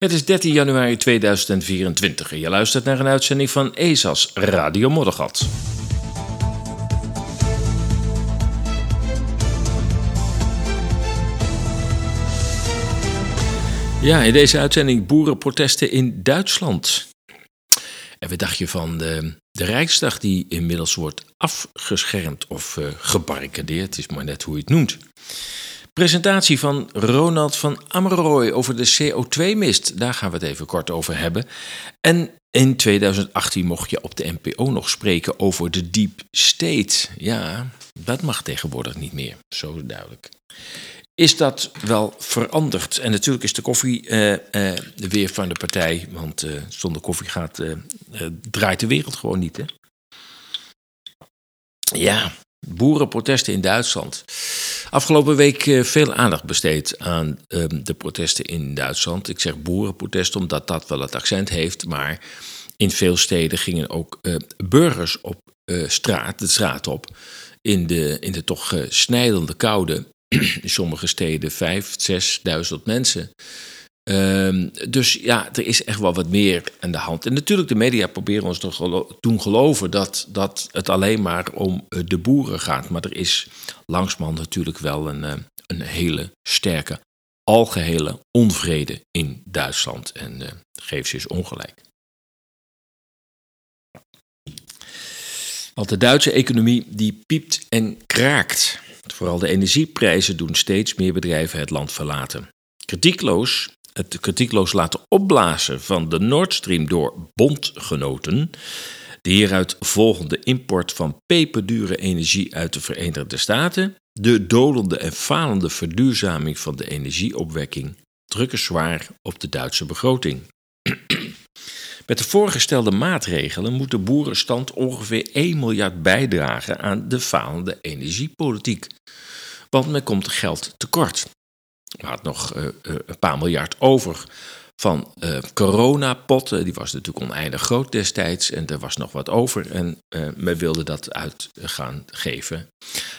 Het is 13 januari 2024 en je luistert naar een uitzending van ESA's Radio Moddergat. Ja, in deze uitzending boerenprotesten in Duitsland. En wat dacht je van de, de Rijksdag die inmiddels wordt afgeschermd of uh, gebarricadeerd, is maar net hoe je het noemt. Presentatie van Ronald van Ammeroy over de CO2-mist. Daar gaan we het even kort over hebben. En in 2018 mocht je op de NPO nog spreken over de Deep State. Ja, dat mag tegenwoordig niet meer. Zo duidelijk. Is dat wel veranderd? En natuurlijk is de koffie uh, uh, weer van de partij. Want uh, zonder koffie gaat, draait de wereld gewoon niet. Hè? Ja, boerenprotesten in Duitsland. Afgelopen week uh, veel aandacht besteed aan uh, de protesten in Duitsland. Ik zeg boerenprotesten omdat dat wel het accent heeft, maar in veel steden gingen ook uh, burgers op straat, de straat op. In de, in de toch snijdende koude. in sommige steden vijf, zesduizend mensen. Um, dus ja, er is echt wel wat meer aan de hand. En natuurlijk, de media proberen ons te doen geloven dat, dat het alleen maar om uh, de boeren gaat. Maar er is langsman natuurlijk wel een, uh, een hele sterke, algehele onvrede in Duitsland. En uh, geef ze eens ongelijk. Want de Duitse economie die piept en kraakt. Vooral de energieprijzen doen steeds meer bedrijven het land verlaten. Kritiekloos het kritiekloos laten opblazen van de Nord Stream door bondgenoten, de hieruit volgende import van peperdure energie uit de Verenigde Staten, de dolende en falende verduurzaming van de energieopwekking drukken zwaar op de Duitse begroting. Met de voorgestelde maatregelen moet de boerenstand ongeveer 1 miljard bijdragen aan de falende energiepolitiek. Want men komt geld tekort. We hadden nog uh, een paar miljard over van uh, coronapotten. Die was natuurlijk oneindig groot destijds. En er was nog wat over. En uh, men wilde dat uit gaan geven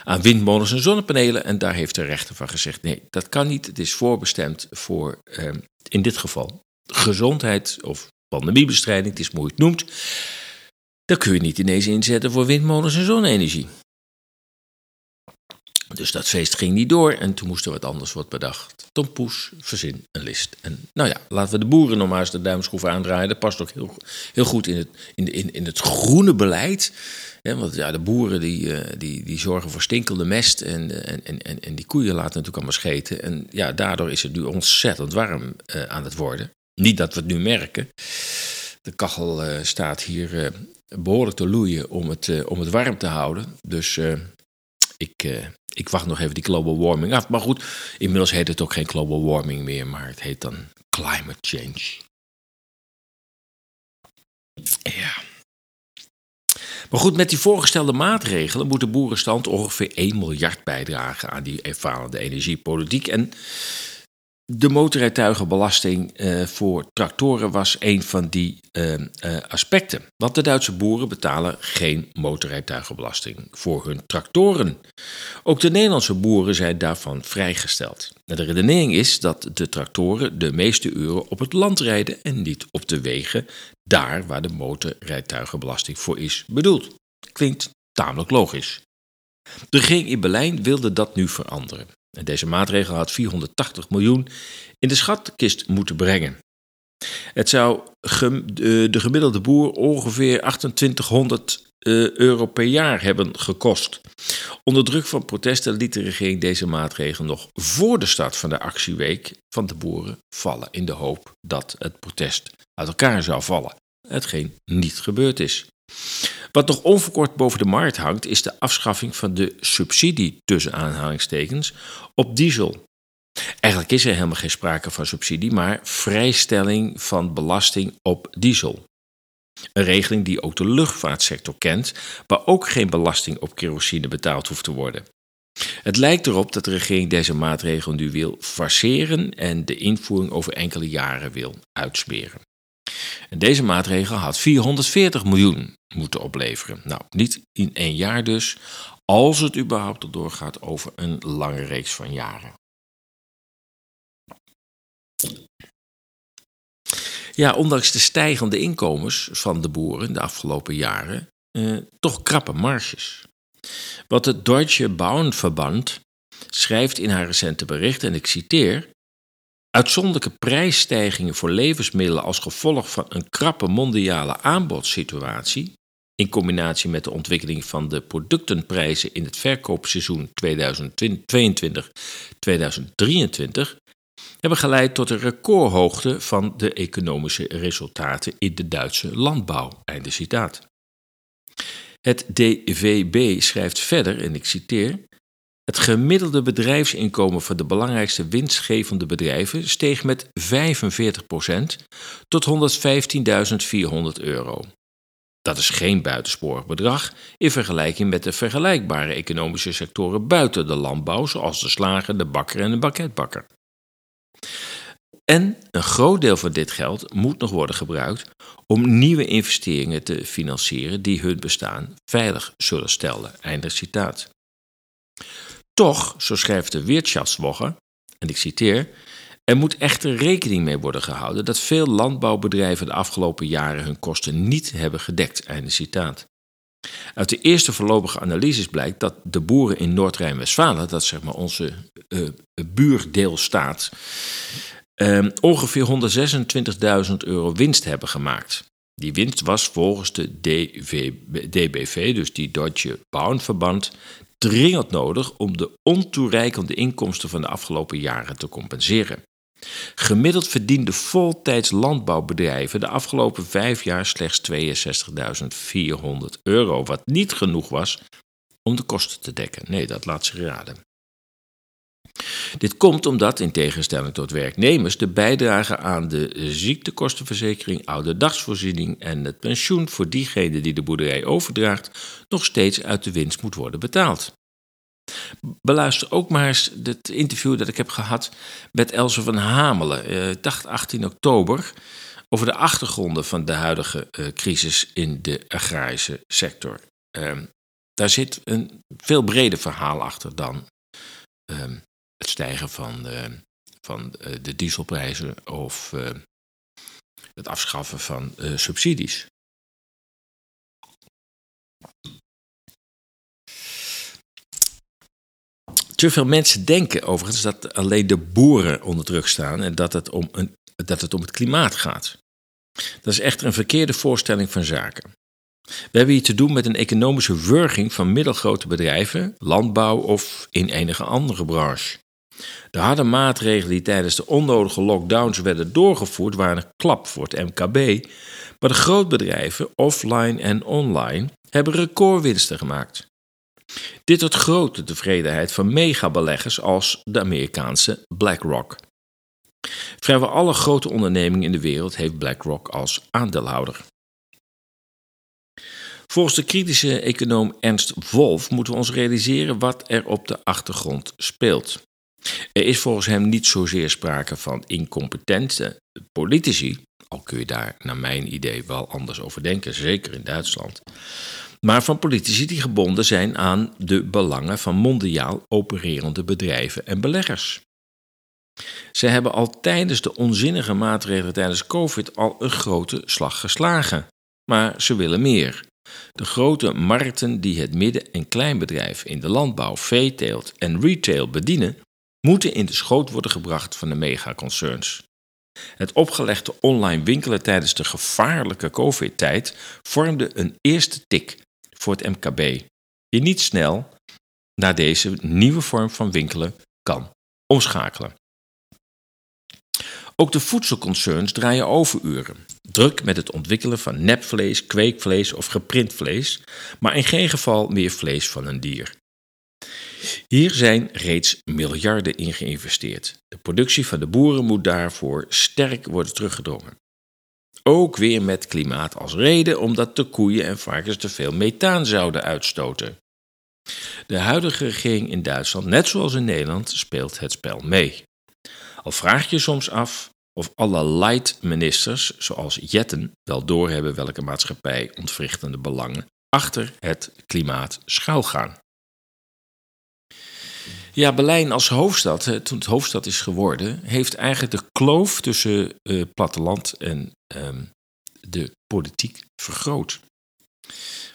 aan windmolens en zonnepanelen. En daar heeft de rechter van gezegd: nee, dat kan niet. Het is voorbestemd voor in dit geval gezondheid of pandemiebestrijding. Het is het noemt. Dat kun je niet ineens inzetten voor windmolens en zonne-energie. Dus dat feest ging niet door en toen moest er wat anders worden bedacht. Tom Poes, verzin een list. En nou ja, laten we de boeren nog maar eens de duimschroef aandraaien. Dat past ook heel, heel goed in het, in, in, in het groene beleid. Want ja, de boeren die, die, die zorgen voor stinkende mest en, en, en, en die koeien laten natuurlijk allemaal scheten. En ja, daardoor is het nu ontzettend warm uh, aan het worden. Niet dat we het nu merken. De kachel uh, staat hier behoorlijk te loeien om het, om het warm te houden. Dus ik, ik wacht nog even die global warming af. Maar goed, inmiddels heet het ook geen global warming meer, maar het heet dan climate change. Ja. Maar goed, met die voorgestelde maatregelen moet de boerenstand ongeveer 1 miljard bijdragen aan die ervarende energiepolitiek. En de motorrijtuigenbelasting uh, voor tractoren was een van die uh, uh, aspecten. Want de Duitse boeren betalen geen motorrijtuigenbelasting voor hun tractoren. Ook de Nederlandse boeren zijn daarvan vrijgesteld. De redenering is dat de tractoren de meeste uren op het land rijden en niet op de wegen, daar waar de motorrijtuigenbelasting voor is bedoeld. Klinkt tamelijk logisch. De regering in Berlijn wilde dat nu veranderen. En deze maatregel had 480 miljoen in de schatkist moeten brengen. Het zou de gemiddelde boer ongeveer 2800 eh, euro per jaar hebben gekost. Onder druk van protesten liet de regering deze maatregel nog voor de start van de actieweek van de boeren vallen in de hoop dat het protest uit elkaar zou vallen. Hetgeen niet gebeurd is. Wat nog onverkort boven de markt hangt, is de afschaffing van de subsidie tussen aanhalingstekens op diesel. Eigenlijk is er helemaal geen sprake van subsidie, maar vrijstelling van belasting op diesel. Een regeling die ook de luchtvaartsector kent, waar ook geen belasting op kerosine betaald hoeft te worden. Het lijkt erop dat de regering deze maatregel nu wil forceren en de invoering over enkele jaren wil uitsmeren. En deze maatregel had 440 miljoen moeten opleveren. Nou, niet in één jaar dus, als het überhaupt doorgaat over een lange reeks van jaren. ja, ondanks de stijgende inkomens van de boeren de afgelopen jaren, eh, toch krappe marges. Wat het Deutsche Bauernverband schrijft in haar recente bericht, en ik citeer: Uitzonderlijke prijsstijgingen voor levensmiddelen als gevolg van een krappe mondiale aanbodssituatie, in combinatie met de ontwikkeling van de productenprijzen in het verkoopseizoen 2022-2023, hebben geleid tot een recordhoogte van de economische resultaten in de Duitse landbouw. Einde citaat. Het DVB schrijft verder, en ik citeer: Het gemiddelde bedrijfsinkomen van de belangrijkste winstgevende bedrijven steeg met 45% tot 115.400 euro. Dat is geen buitensporig bedrag in vergelijking met de vergelijkbare economische sectoren buiten de landbouw, zoals de slager, de bakker en de bakketbakker. En een groot deel van dit geld moet nog worden gebruikt om nieuwe investeringen te financieren die hun bestaan veilig zullen stellen. Einde citaat. Toch, zo schrijft de Wirtschaftswoche, en ik citeer, er moet echter rekening mee worden gehouden dat veel landbouwbedrijven de afgelopen jaren hun kosten niet hebben gedekt. Einde citaat. Uit de eerste voorlopige analyses blijkt dat de boeren in Noord-Rijn-Westfalen, dat is zeg maar onze uh, buurdeelstaat, uh, ongeveer 126.000 euro winst hebben gemaakt. Die winst was volgens de DBV, dus die Deutsche Bauernverband, dringend nodig om de ontoereikende inkomsten van de afgelopen jaren te compenseren. Gemiddeld verdienden voltijds landbouwbedrijven de afgelopen vijf jaar slechts 62.400 euro, wat niet genoeg was om de kosten te dekken. Nee, dat laat zich raden. Dit komt omdat, in tegenstelling tot werknemers, de bijdrage aan de ziektekostenverzekering, ouderdagsvoorziening en het pensioen voor diegene die de boerderij overdraagt, nog steeds uit de winst moet worden betaald. Beluister ook maar eens het interview dat ik heb gehad met Else van Hamelen, eh, dacht 18 oktober, over de achtergronden van de huidige eh, crisis in de agrarische sector. Uh, daar zit een veel breder verhaal achter dan ehm, het stijgen van, van eh, de dieselprijzen of eh, het afschaffen van eh, subsidies. Te veel mensen denken overigens dat alleen de boeren onder druk staan en dat het om, een, dat het, om het klimaat gaat. Dat is echter een verkeerde voorstelling van zaken. We hebben hier te doen met een economische wurging van middelgrote bedrijven, landbouw of in enige andere branche. De harde maatregelen die tijdens de onnodige lockdowns werden doorgevoerd waren een klap voor het MKB, maar de grootbedrijven, offline en online, hebben recordwinsten gemaakt. Dit tot grote tevredenheid van megabeleggers als de Amerikaanse BlackRock. Vrijwel alle grote ondernemingen in de wereld heeft BlackRock als aandeelhouder. Volgens de kritische econoom Ernst Wolf moeten we ons realiseren wat er op de achtergrond speelt. Er is volgens hem niet zozeer sprake van incompetente politici, al kun je daar naar mijn idee wel anders over denken, zeker in Duitsland, maar van politici die gebonden zijn aan de belangen van mondiaal opererende bedrijven en beleggers. Ze hebben al tijdens de onzinnige maatregelen tijdens COVID al een grote slag geslagen. Maar ze willen meer. De grote markten die het midden- en kleinbedrijf in de landbouw, veeteelt en retail bedienen, moeten in de schoot worden gebracht van de megaconcerns. Het opgelegde online winkelen tijdens de gevaarlijke COVID-tijd vormde een eerste tik voor het MKB, die niet snel naar deze nieuwe vorm van winkelen kan omschakelen. Ook de voedselconcerns draaien overuren, druk met het ontwikkelen van nepvlees, kweekvlees of geprint vlees, maar in geen geval meer vlees van een dier. Hier zijn reeds miljarden in geïnvesteerd. De productie van de boeren moet daarvoor sterk worden teruggedrongen. Ook weer met klimaat als reden, omdat de koeien en varkens te veel methaan zouden uitstoten. De huidige regering in Duitsland, net zoals in Nederland, speelt het spel mee. Al vraag je soms af of alle light-ministers, zoals Jetten, wel doorhebben welke maatschappij ontwrichtende belangen achter het klimaat schuilgaan. Ja, Berlijn als hoofdstad, toen het hoofdstad is geworden, heeft eigenlijk de kloof tussen uh, platteland en ehm, de politiek vergroot.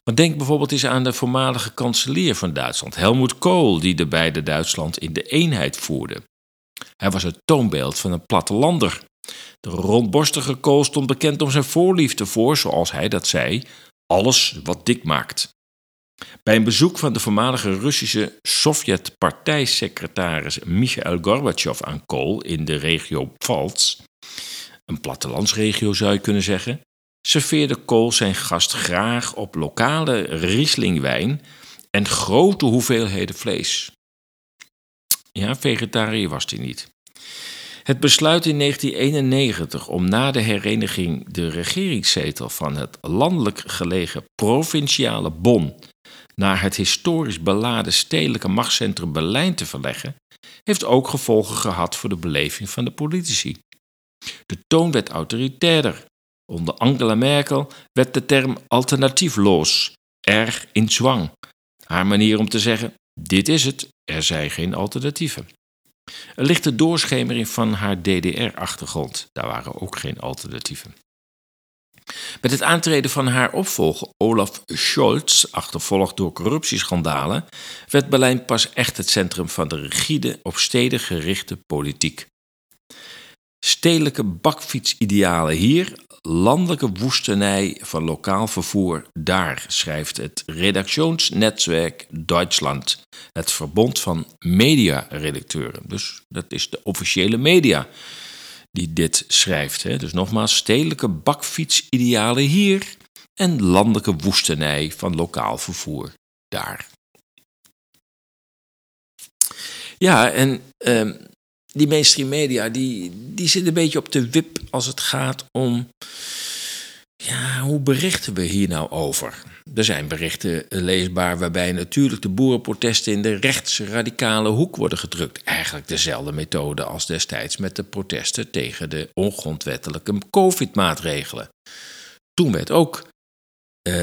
Want denk bijvoorbeeld eens aan de voormalige kanselier van Duitsland, Helmut Kohl, die de beide Duitsland in de eenheid voerde. Hij was het toonbeeld van een plattelander. De rondborstige Kool stond bekend om zijn voorliefde voor, zoals hij dat zei, alles wat dik maakt. Bij een bezoek van de voormalige Russische Sovjet-partijsecretaris Michael Gorbachev aan Kool in de regio Pfalz, een plattelandsregio zou je kunnen zeggen, serveerde Kool zijn gast graag op lokale Rieslingwijn en grote hoeveelheden vlees. Ja, vegetariër was hij niet. Het besluit in 1991 om na de hereniging de regeringszetel van het landelijk gelegen provinciale Bonn naar het historisch beladen stedelijke machtscentrum Berlijn te verleggen, heeft ook gevolgen gehad voor de beleving van de politici. De toon werd autoritairder. Onder Angela Merkel werd de term alternatiefloos erg in zwang. Haar manier om te zeggen: dit is het, er zijn geen alternatieven. Er ligt de doorschemering van haar DDR-achtergrond. Daar waren ook geen alternatieven. Met het aantreden van haar opvolger Olaf Scholz, achtervolgd door corruptieschandalen, werd Berlijn pas echt het centrum van de rigide, op steden gerichte politiek. Stedelijke bakfietsidealen hier, landelijke woestenij van lokaal vervoer daar, schrijft het redactionsnetwerk Duitsland, het verbond van mediaredacteuren. Dus dat is de officiële media die dit schrijft. Hè. Dus nogmaals, stedelijke bakfietsidealen hier en landelijke woestenij van lokaal vervoer daar. Ja, en uh, die mainstream media, die, die zit een beetje op de wip als het gaat om, ja, hoe berichten we hier nou over? Er zijn berichten leesbaar waarbij natuurlijk de boerenprotesten in de rechtsradicale hoek worden gedrukt. Eigenlijk dezelfde methode als destijds met de protesten tegen de ongrondwettelijke COVID-maatregelen. Toen werd ook uh,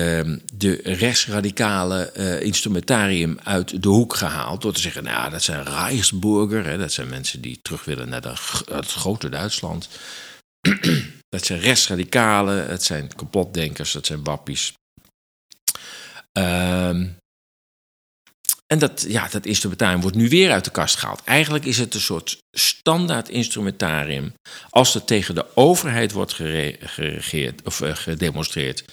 de rechtsradicale uh, instrumentarium uit de hoek gehaald. Door te zeggen, nou, dat zijn Reichsburger, hè, dat zijn mensen die terug willen naar het grote Duitsland. Dat zijn rechtsradicalen, het zijn kapotdenkers, dat zijn wappies. Uh, en dat, ja, dat instrumentarium wordt nu weer uit de kast gehaald. Eigenlijk is het een soort standaard instrumentarium. Als er tegen de overheid wordt geregeerd of uh, gedemonstreerd,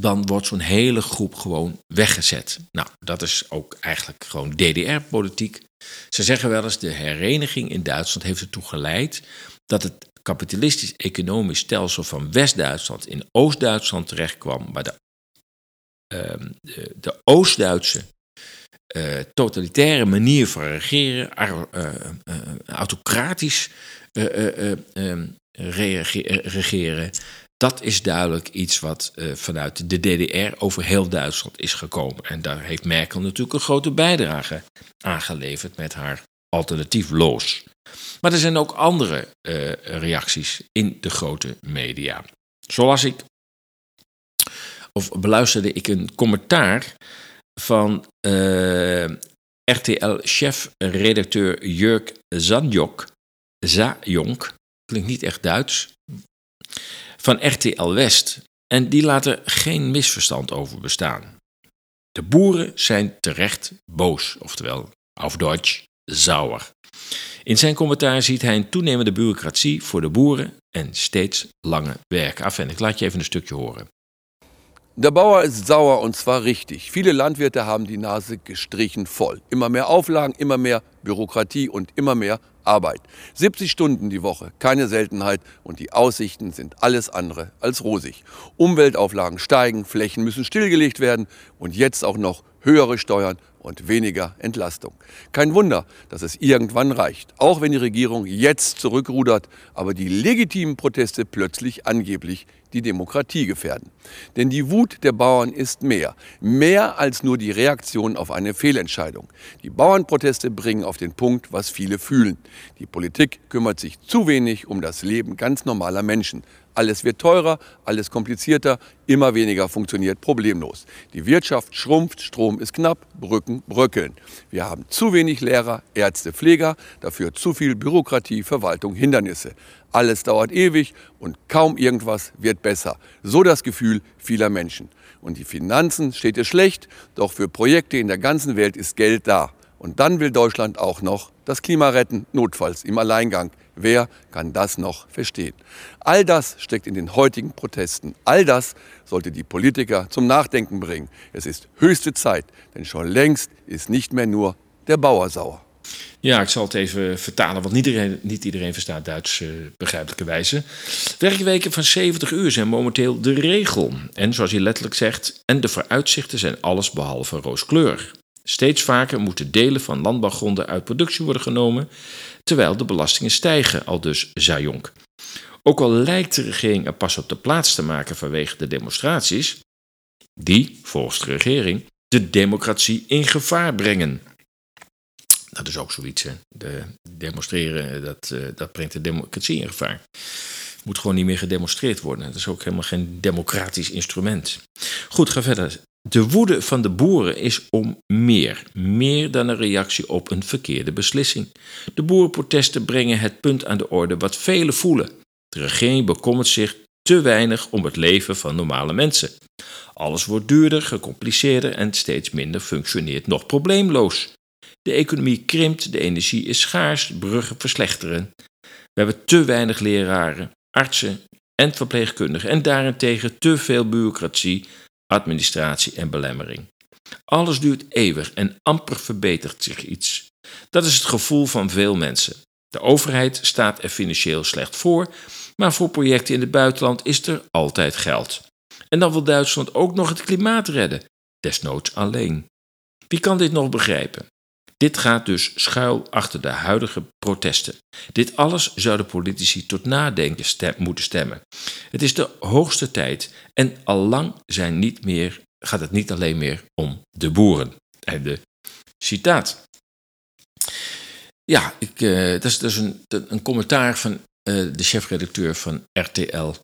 dan wordt zo'n hele groep gewoon weggezet. Nou, dat is ook eigenlijk gewoon DDR-politiek. Ze zeggen wel eens, de hereniging in Duitsland heeft ertoe geleid dat het kapitalistisch economisch stelsel van West-Duitsland in Oost-Duitsland terechtkwam, waar de, uh, de, Oost-Duitse uh, totalitaire manier van regeren, autocratisch ehm, regeren, dat is duidelijk iets wat uh, vanuit de DDR over heel Duitsland is gekomen. En daar heeft Merkel natuurlijk een grote bijdrage aan geleverd met haar alternatiefloos. Maar er zijn ook andere uh, reacties in de grote media. Zoals ik, of beluisterde ik een commentaar van uh, RTL-chef-redacteur Jurk Zanjok. Zajonk, klinkt niet echt Duits, van RTL West. En die laat er geen misverstand over bestaan. De boeren zijn terecht boos, oftewel, auf Deutsch, sauer. In zijn commentaar ziet hij een toenemende bureaucratie voor de boeren en steeds lange werken. Ik laat je even een stukje horen. Der Bauer ist sauer und zwar richtig. Viele Landwirte haben die Nase gestrichen voll. Immer mehr Auflagen, immer mehr Bürokratie und immer mehr Arbeit. 70 Stunden die Woche, keine Seltenheit und die Aussichten sind alles andere als rosig. Umweltauflagen steigen, Flächen müssen stillgelegt werden und jetzt auch noch höhere Steuern und weniger Entlastung. Kein Wunder, dass es irgendwann reicht, auch wenn die Regierung jetzt zurückrudert, aber die legitimen Proteste plötzlich angeblich die Demokratie gefährden. Denn die Wut der Bauern ist mehr, mehr als nur die Reaktion auf eine Fehlentscheidung. Die Bauernproteste bringen auf den Punkt, was viele fühlen. Die Politik kümmert sich zu wenig um das Leben ganz normaler Menschen. Alles wird teurer, alles komplizierter, immer weniger funktioniert problemlos. Die Wirtschaft schrumpft, Strom ist knapp, Brücken bröckeln. Wir haben zu wenig Lehrer, Ärzte, Pfleger, dafür zu viel Bürokratie, Verwaltung, Hindernisse. Alles dauert ewig und kaum irgendwas wird besser. So das Gefühl vieler Menschen. Und die Finanzen steht es schlecht, doch für Projekte in der ganzen Welt ist Geld da. Und dann will Deutschland auch noch das Klima retten, notfalls im Alleingang. Wer kann das noch verstehen? All das steckt in den heutigen Protesten. All das sollte die Politiker zum Nachdenken bringen. Es ist höchste Zeit, denn schon längst ist nicht mehr nur der Bauer sauer. Ja, ik zal het even vertalen, want niet iedereen, niet iedereen verstaat Duits uh, begrijpelijke wijze. Werkweken van 70 uur zijn momenteel de regel. En zoals hij letterlijk zegt, en de vooruitzichten zijn alles behalve rooskleurig. Steeds vaker moeten delen van landbouwgronden uit productie worden genomen, terwijl de belastingen stijgen, al dus Zajonk. Ook al lijkt de regering er pas op de plaats te maken vanwege de demonstraties, die, volgens de regering, de democratie in gevaar brengen. Dat is ook zoiets. De demonstreren, dat, uh, dat brengt de democratie in gevaar. Moet gewoon niet meer gedemonstreerd worden. Dat is ook helemaal geen democratisch instrument. Goed, ga verder. De woede van de boeren is om meer, meer dan een reactie op een verkeerde beslissing. De boerenprotesten brengen het punt aan de orde wat velen voelen. De regering bekommert zich te weinig om het leven van normale mensen. Alles wordt duurder, gecompliceerder en steeds minder functioneert nog probleemloos. De economie krimpt, de energie is schaars, bruggen verslechteren. We hebben te weinig leraren, artsen en verpleegkundigen en daarentegen te veel bureaucratie, administratie en belemmering. Alles duurt eeuwig en amper verbetert zich iets. Dat is het gevoel van veel mensen. De overheid staat er financieel slecht voor, maar voor projecten in het buitenland is er altijd geld. En dan wil Duitsland ook nog het klimaat redden, desnoods alleen. Wie kan dit nog begrijpen? Dit gaat dus schuil achter de huidige protesten. Dit alles zouden politici tot nadenken stem, moeten stemmen. Het is de hoogste tijd en allang zijn niet meer, gaat het niet alleen meer om de boeren. Einde citaat. Ja, ik, uh, dat is dus een, een commentaar van uh, de chefredacteur van RTL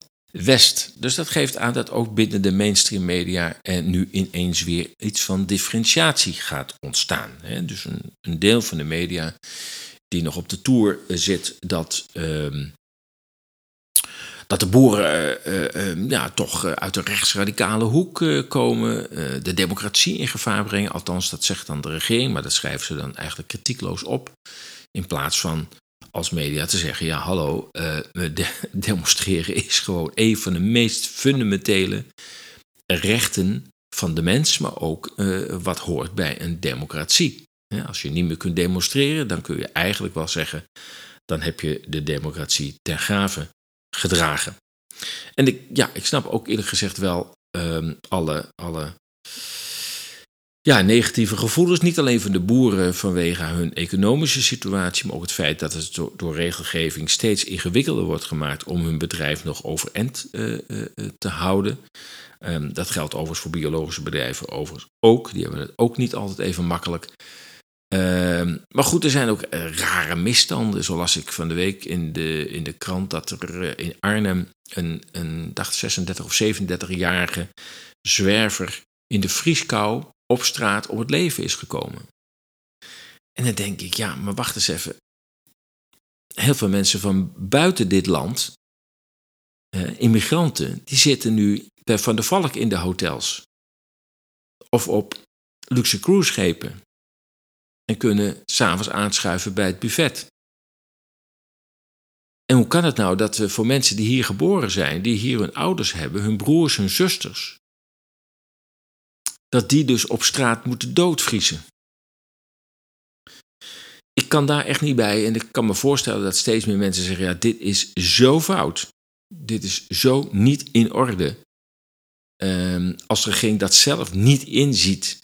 West. Dus dat geeft aan dat ook binnen de mainstream media er nu ineens weer iets van differentiatie gaat ontstaan. Dus een, een deel van de media die nog op de toer eh, zit, dat, uh, dat de boeren uh, uh, ja, toch uit de rechtsradicale hoek komen, de democratie in gevaar brengen. Althans, dat zegt dan de regering, maar dat schrijven ze dan eigenlijk kritiekloos op. In plaats van als media te zeggen: ja, hallo, de demonstreren is gewoon een van de meest fundamentele rechten van de mens, maar ook uh, wat hoort bij een democratie. Als je niet meer kunt demonstreren, dan kun je eigenlijk wel zeggen: dan heb je de democratie ten gave gedragen. En ik, ja, ik snap ook eerlijk gezegd wel um, alle, alle ja, negatieve gevoelens. Niet alleen van de boeren vanwege hun economische situatie, maar ook het feit dat het door, regelgeving steeds ingewikkelder wordt gemaakt om hun bedrijf nog overeind uh, uh, te houden. Um, dat geldt overigens voor biologische bedrijven overigens ook. Die hebben het ook niet altijd even makkelijk. Um, maar goed, er zijn ook rare misstanden. Zo las ik van de week in de, in de krant dat er in Arnhem een, een dacht 36 of 37-jarige zwerver in de vrieskou op straat om het leven is gekomen. En dan denk ik, ja, maar wacht eens even. Heel veel mensen van buiten dit land, eh, immigranten, die zitten nu bij Van der Valk in de hotels. Of op luxe cruiseschepen. En kunnen s'avonds aanschuiven bij het buffet. En hoe kan het nou dat we voor mensen die hier geboren zijn, die hier hun ouders hebben, hun broers, hun zusters, dat die dus op straat moeten doodvriezen. Ik kan daar echt niet bij en ik kan me voorstellen dat steeds meer mensen zeggen: ja, dit is zo fout. Dit is zo niet in orde. Um, als de regering dat zelf niet inziet,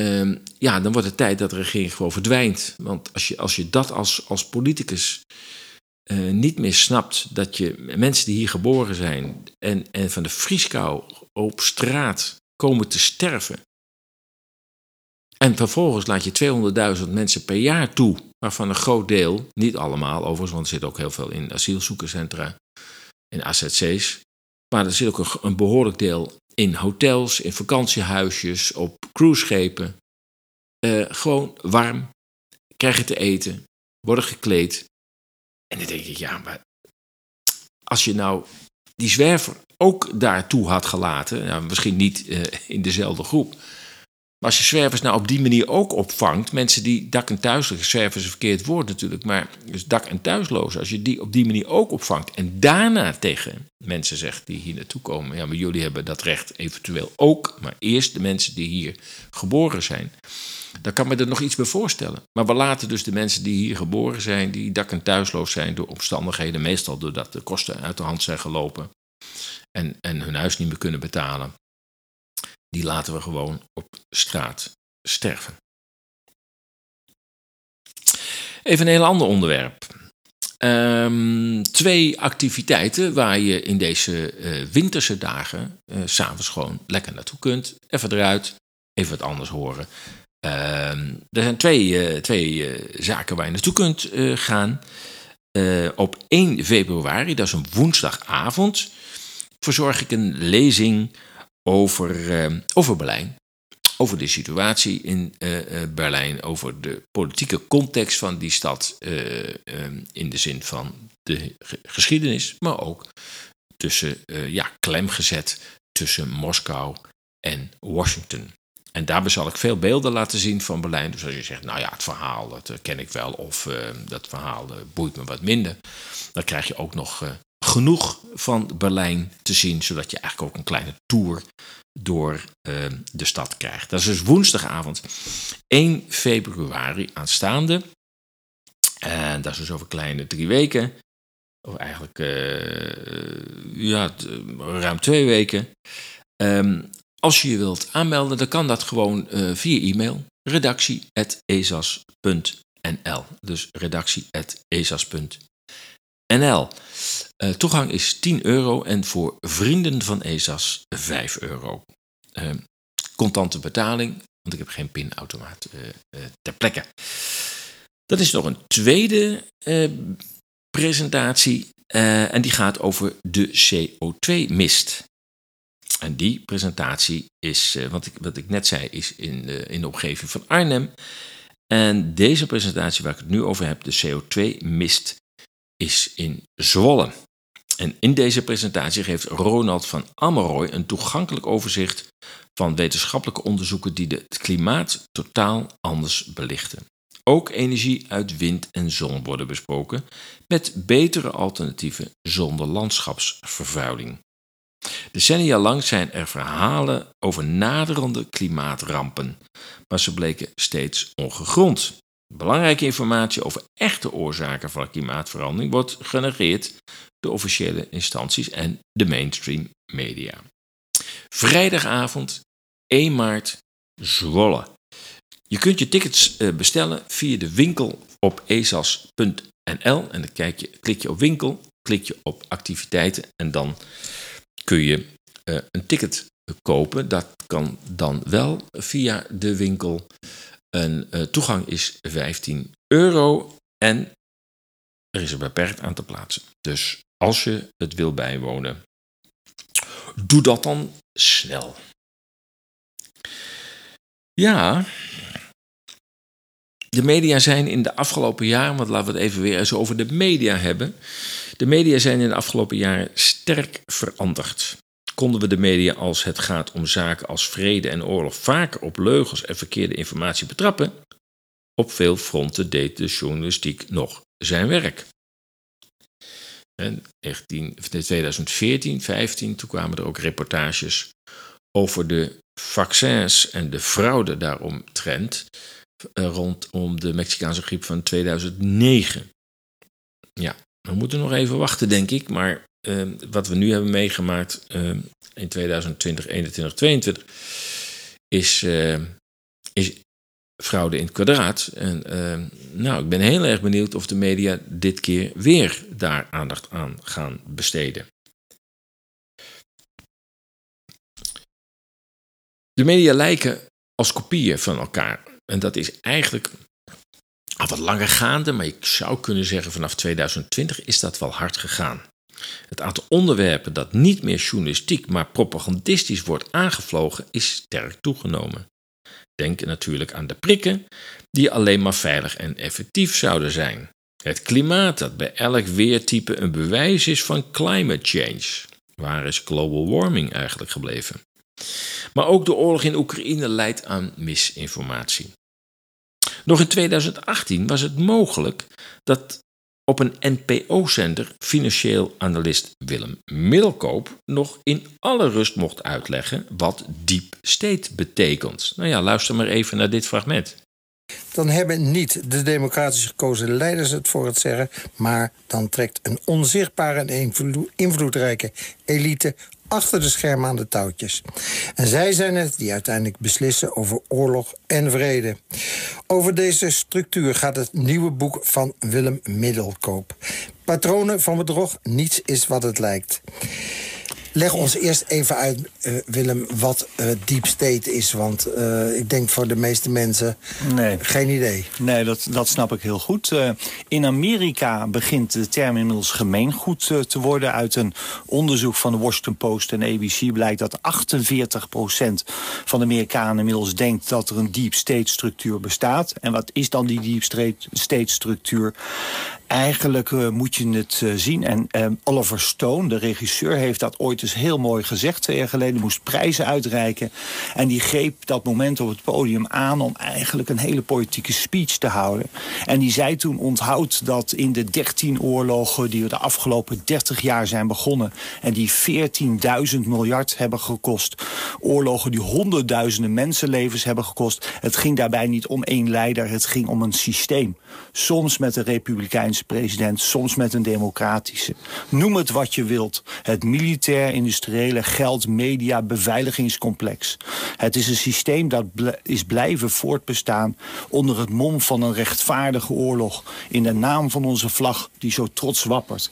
um, ja, dan wordt het tijd dat de regering gewoon verdwijnt. Want als je, als je dat als, als politicus uh, niet meer snapt, dat je mensen die hier geboren zijn en, en van de vrieskou op straat komen te sterven. En vervolgens laat je 200.000 mensen per jaar toe, waarvan een groot deel, niet allemaal overigens, want er zit ook heel veel in asielzoekerscentra, in AZC's, maar er zit ook een, behoorlijk deel in hotels, in vakantiehuisjes, op cruiseschepen. Uh, gewoon warm, krijgen te eten, worden gekleed. En dan denk ik, ja, maar als je nou die zwerver ook daartoe had gelaten, nou, misschien niet uh, in dezelfde groep, als je zwervers nou op die manier ook opvangt, mensen die dak- en thuisloos, zwervers een verkeerd woord natuurlijk, maar dus dak- en thuislozen, als je die op die manier ook opvangt en daarna tegen mensen zegt die hier naartoe komen, ja, maar jullie hebben dat recht eventueel ook, maar eerst de mensen die hier geboren zijn, dan kan me er nog iets bij voorstellen. Maar we laten dus de mensen die hier geboren zijn, die dak- en thuisloos zijn door omstandigheden, meestal doordat de kosten uit de hand zijn gelopen en, en hun huis niet meer kunnen betalen, die laten we gewoon op straat sterven. Even een heel ander onderwerp. Um, twee activiteiten waar je in deze uh, winterse dagen uh, s'avonds gewoon lekker naartoe kunt. Even eruit, even wat anders horen. Um, er zijn twee, uh, twee zaken waar je naartoe kunt gaan. op 1 februari, dat is een woensdagavond, verzorg ik een lezing over, uh, over Berlijn. Over de situatie in uh, uh, Berlijn, over de politieke context van die stad in de zin van de geschiedenis, maar ook tussen, ja, klem gezet tussen Moskou en Washington. En daarbij zal ik veel beelden laten zien van Berlijn. Dus als je zegt, nou ja, het verhaal, dat ken ik wel, of dat verhaal boeit me wat minder, dan krijg je ook nog genoeg van Berlijn te zien, zodat je eigenlijk ook een kleine tour door uh, de stad krijgt. Dat is dus woensdagavond 1 februari aanstaande. En dat is dus over kleine drie weken. Of eigenlijk uh, ja, ruim twee weken. Um, als je je wilt aanmelden, dan kan dat gewoon uh, via e-mail. redactie.ezas.nl Dus redactie.ezas.nl uh, toegang is 10 euro en voor vrienden van ESAS 5 euro. Uh, contante betaling, want ik heb geen pinautomaat uh, ter plekke. Dat is nog een tweede presentatie en die gaat over de CO2-mist. En die presentatie is, wat ik, wat ik net zei, is in de, in de omgeving van Arnhem. En deze presentatie waar ik het nu over heb, de CO2-mist, is in Zwolle. En in deze presentatie geeft Ronald van Ameroy een toegankelijk overzicht van wetenschappelijke onderzoeken die het klimaat totaal anders belichten. Ook energie uit wind en zon worden besproken, met betere alternatieven zonder landschapsvervuiling. Decennia lang zijn er verhalen over naderende klimaatrampen, maar ze bleken steeds ongegrond. Belangrijke informatie over echte oorzaken van klimaatverandering wordt genegeerd door officiële instanties en de mainstream media. Vrijdagavond 1 maart Zwolle. Je kunt je tickets eh, bestellen via de winkel op esas.nl en dan kijk je, klik je op winkel, klik je op activiteiten en dan kun je uh, een ticket kopen. Dat kan dan wel via de winkel. Een uh, toegang is 15 euro en er is een beperkt aantal plaatsen. Dus als je het wil bijwonen, doe dat dan snel. Ja, de media zijn in de afgelopen jaren, want laten we het even weer eens over de media hebben. De media zijn in de afgelopen jaren sterk veranderd. Konden we de media als het gaat om zaken als vrede en oorlog vaker op leugens en verkeerde informatie betrappen? Op veel fronten deed de journalistiek nog zijn werk. In 2014, 15, toen kwamen er ook reportages over de vaccins en de fraude daaromtrent eh, rondom de Mexicaanse griep van 2009. Ja, we moeten nog even wachten, denk ik, maar uh, wat we nu hebben meegemaakt uh, in 2020, 2021, 2022 is, uh, is fraude in het kwadraat. En nou, ik ben heel erg benieuwd of de media dit keer weer daar aandacht aan gaan besteden. De media lijken als kopieën van elkaar. En dat is eigenlijk al wat langer gaande, maar ik zou kunnen zeggen vanaf 2020 is dat wel hard gegaan. Het aantal onderwerpen dat niet meer journalistiek, maar propagandistisch wordt aangevlogen, is sterk toegenomen. Denk natuurlijk aan de prikken, die alleen maar veilig en effectief zouden zijn. Het klimaat, dat bij elk weertype een bewijs is van climate change. Waar is global warming eigenlijk gebleven? Maar ook de oorlog in Oekraïne leidt aan misinformatie. Nog in 2018 was het mogelijk dat op een NPO-zender financieel analist Willem Middelkoop nog in alle rust mocht uitleggen wat deep state betekent. Nou ja, luister maar even naar dit fragment. Dan hebben niet de democratisch gekozen leiders het voor het zeggen, maar dan trekt een onzichtbare en invloedrijke elite achter de schermen aan de touwtjes. En zij zijn het die uiteindelijk beslissen over oorlog en vrede. Over deze structuur gaat het nieuwe boek van Willem Middelkoop. Patronen van bedrog, niets is wat het lijkt. Leg ons eerst even uit, uh, Willem, wat uh, deep state is. Want uh, ik denk voor de meeste mensen nee. geen idee. Nee, dat, dat snap ik heel goed. in Amerika begint de term inmiddels gemeengoed te worden. Uit een onderzoek van de Washington Post en ABC blijkt dat 48% van de Amerikanen inmiddels denkt dat er een deep state structuur bestaat. En wat is dan die deep state structuur? Eigenlijk moet je het zien. En Oliver Stone, de regisseur, heeft dat ooit eens heel mooi gezegd. Twee jaar geleden moest prijzen uitreiken. En die greep dat moment op het podium aan om eigenlijk een hele politieke speech te houden. En die zei toen: onthoud dat in de 13 oorlogen die we de afgelopen 30 jaar zijn begonnen. en die 14.000 miljard hebben gekost. Oorlogen die honderdduizenden mensenlevens hebben gekost. Het ging daarbij niet om één leider, het ging om een systeem. Soms met de Republikeinse president, soms met een democratische. Noem het wat je wilt. Het militair-industriële geld, media, beveiligingscomplex. Het is een systeem dat is blijven voortbestaan onder het mom van een rechtvaardige oorlog. In de naam van onze vlag die zo trots wappert.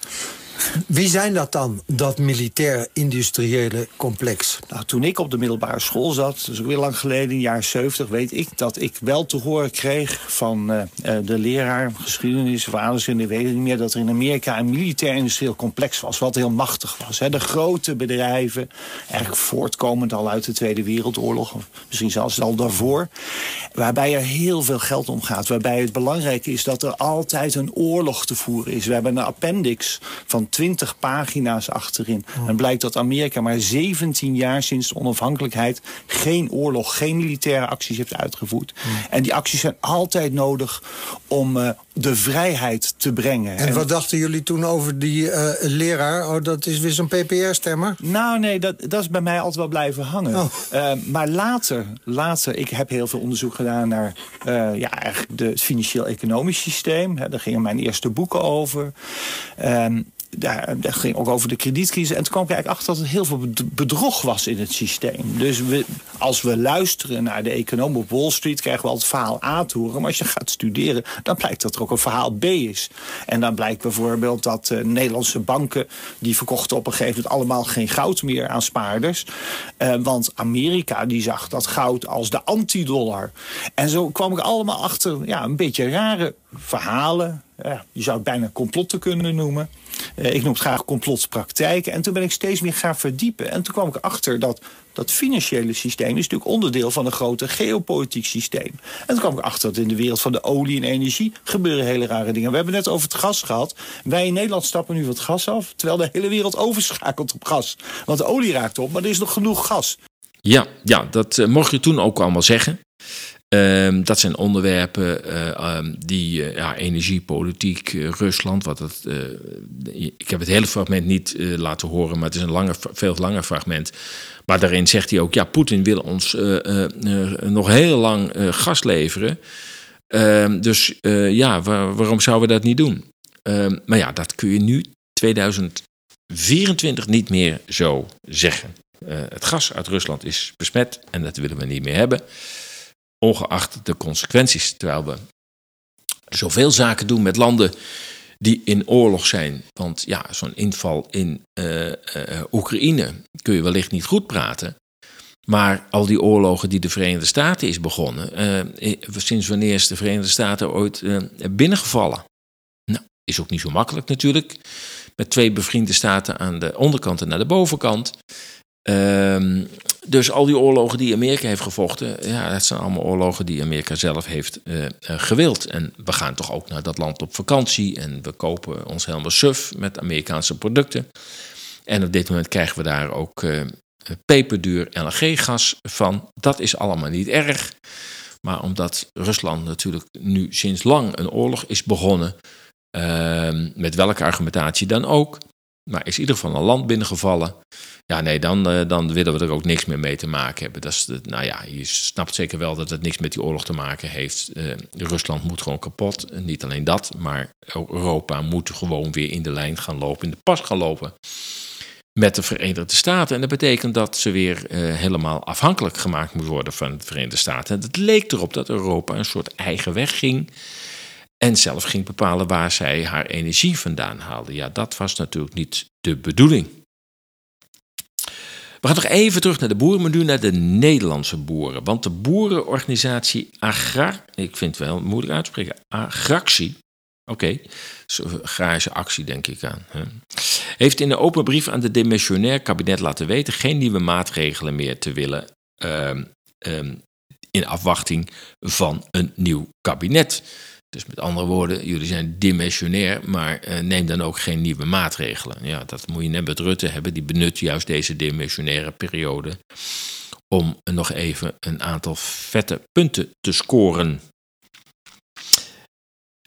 Wie zijn dat dan, dat militair-industriële complex? Nou, toen ik op de middelbare school zat, dus weer lang geleden, in de jaren 70, weet ik dat ik wel te horen kreeg van uh, de leraar geschiedenis of ouders, en ik weet niet meer, dat er in Amerika een militair-industrieel complex was, wat heel machtig was. Hè. De grote bedrijven, eigenlijk voortkomend al uit de Tweede Wereldoorlog, of misschien zelfs al daarvoor, waarbij er heel veel geld omgaat. Waarbij het belangrijk is dat er altijd een oorlog te voeren is. We hebben een appendix van 20 pagina's achterin. Oh. En blijkt dat Amerika maar 17 jaar sinds de onafhankelijkheid geen oorlog, geen militaire acties heeft uitgevoerd. Oh. En die acties zijn altijd nodig om uh, de vrijheid te brengen. En, wat dachten jullie toen over die uh, leraar? Oh, dat is weer zo'n PPR-stemmer? Nou, nee, dat, dat is bij mij altijd wel blijven hangen. Oh. Uh, maar later, later, ik heb heel veel onderzoek gedaan naar ja, eigenlijk het financieel-economisch systeem. Hè, daar gingen mijn eerste boeken over. Ehm, daar, ging ook over de kredietcrisis. En toen kwam ik eigenlijk achter dat er heel veel bedrog was in het systeem. Dus we, als we luisteren naar de econoom op Wall Street... krijgen we altijd verhaal A te horen. Maar als je gaat studeren, dan blijkt dat er ook een verhaal B is. En dan blijkt bijvoorbeeld dat uh, Nederlandse banken... die verkochten op een gegeven moment allemaal geen goud meer aan spaarders. Uh, want Amerika die zag dat goud als de antidollar. En zo kwam ik allemaal achter ja, een beetje rare verhalen. Ja, je zou het bijna complotten kunnen noemen. Uh, ik noem het graag complotpraktijken. En toen ben ik steeds meer gaan verdiepen. En toen kwam ik achter dat dat financiële systeem is natuurlijk onderdeel van een groter geopolitiek systeem. En toen kwam ik achter dat in de wereld van de olie en energie gebeuren hele rare dingen. We hebben net over het gas gehad. Wij in Nederland stappen nu het gas af, terwijl de hele wereld overschakelt op gas. Want de olie raakt op, maar er is nog genoeg gas. Ja, ja dat uh, mocht je toen ook allemaal zeggen. Ehm, dat zijn onderwerpen uh, um, die uh, ja, energiepolitiek, uh, Rusland. Wat het, ik heb het hele fragment niet laten horen, maar het is een langer, veel langer fragment. Maar daarin zegt hij ook: ja, Poetin wil ons nog heel lang gas leveren. Ehm, dus ja, waar, waarom zouden we dat niet doen? maar ja, dat kun je nu 2024 niet meer zo zeggen. het gas uit Rusland is besmet en dat willen we niet meer hebben ongeacht de consequenties. Terwijl we zoveel zaken doen met landen die in oorlog zijn. Want ja, zo'n inval in uh, uh, Oekraïne kun je wellicht niet goed praten. Maar al die oorlogen die de Verenigde Staten is begonnen, uh, sinds wanneer is de Verenigde Staten ooit binnengevallen? Nou, is ook niet zo makkelijk natuurlijk. Met twee bevriende staten aan de onderkant en aan de bovenkant. Uh, dus al die oorlogen die Amerika heeft gevochten, ja, dat zijn allemaal oorlogen die Amerika zelf heeft uh, gewild. En we gaan toch ook naar dat land op vakantie en we kopen ons helemaal suf met Amerikaanse producten. En op dit moment krijgen we daar ook uh, peperduur LNG-gas van. Dat is allemaal niet erg. Maar omdat Rusland natuurlijk nu sinds lang een oorlog is begonnen, uh, met welke argumentatie dan ook, maar is in ieder geval een land binnengevallen. Ja, nee, dan, uh, dan willen we er ook niks meer mee te maken hebben. Dat is nou ja, je snapt zeker wel dat het niks met die oorlog te maken heeft. Uh, Rusland moet gewoon kapot. En niet alleen dat, maar Europa moet gewoon weer in de lijn gaan lopen, in de pas gaan lopen met de Verenigde Staten. En dat betekent dat ze weer uh, helemaal afhankelijk gemaakt moet worden van de Verenigde Staten. En het leek erop dat Europa een soort eigen weg ging. En zelf ging bepalen waar zij haar energie vandaan haalde. Ja, dat was natuurlijk niet de bedoeling. We gaan nog even terug naar de boeren, maar nu naar de Nederlandse boeren. Want de boerenorganisatie Agrar, ik vind het wel moeilijk uitspreken, Agractie, oké, okay, actie denk ik aan, hè, heeft in een open brief aan de demissionair kabinet laten weten geen nieuwe maatregelen meer te willen um, um, in afwachting van een nieuw kabinet. Dus met andere woorden, jullie zijn dimensionair, maar uh, neem dan ook geen nieuwe maatregelen. Ja, dat moet je net met Rutte hebben. Die benut juist deze dimensionaire periode om nog even een aantal vette punten te scoren.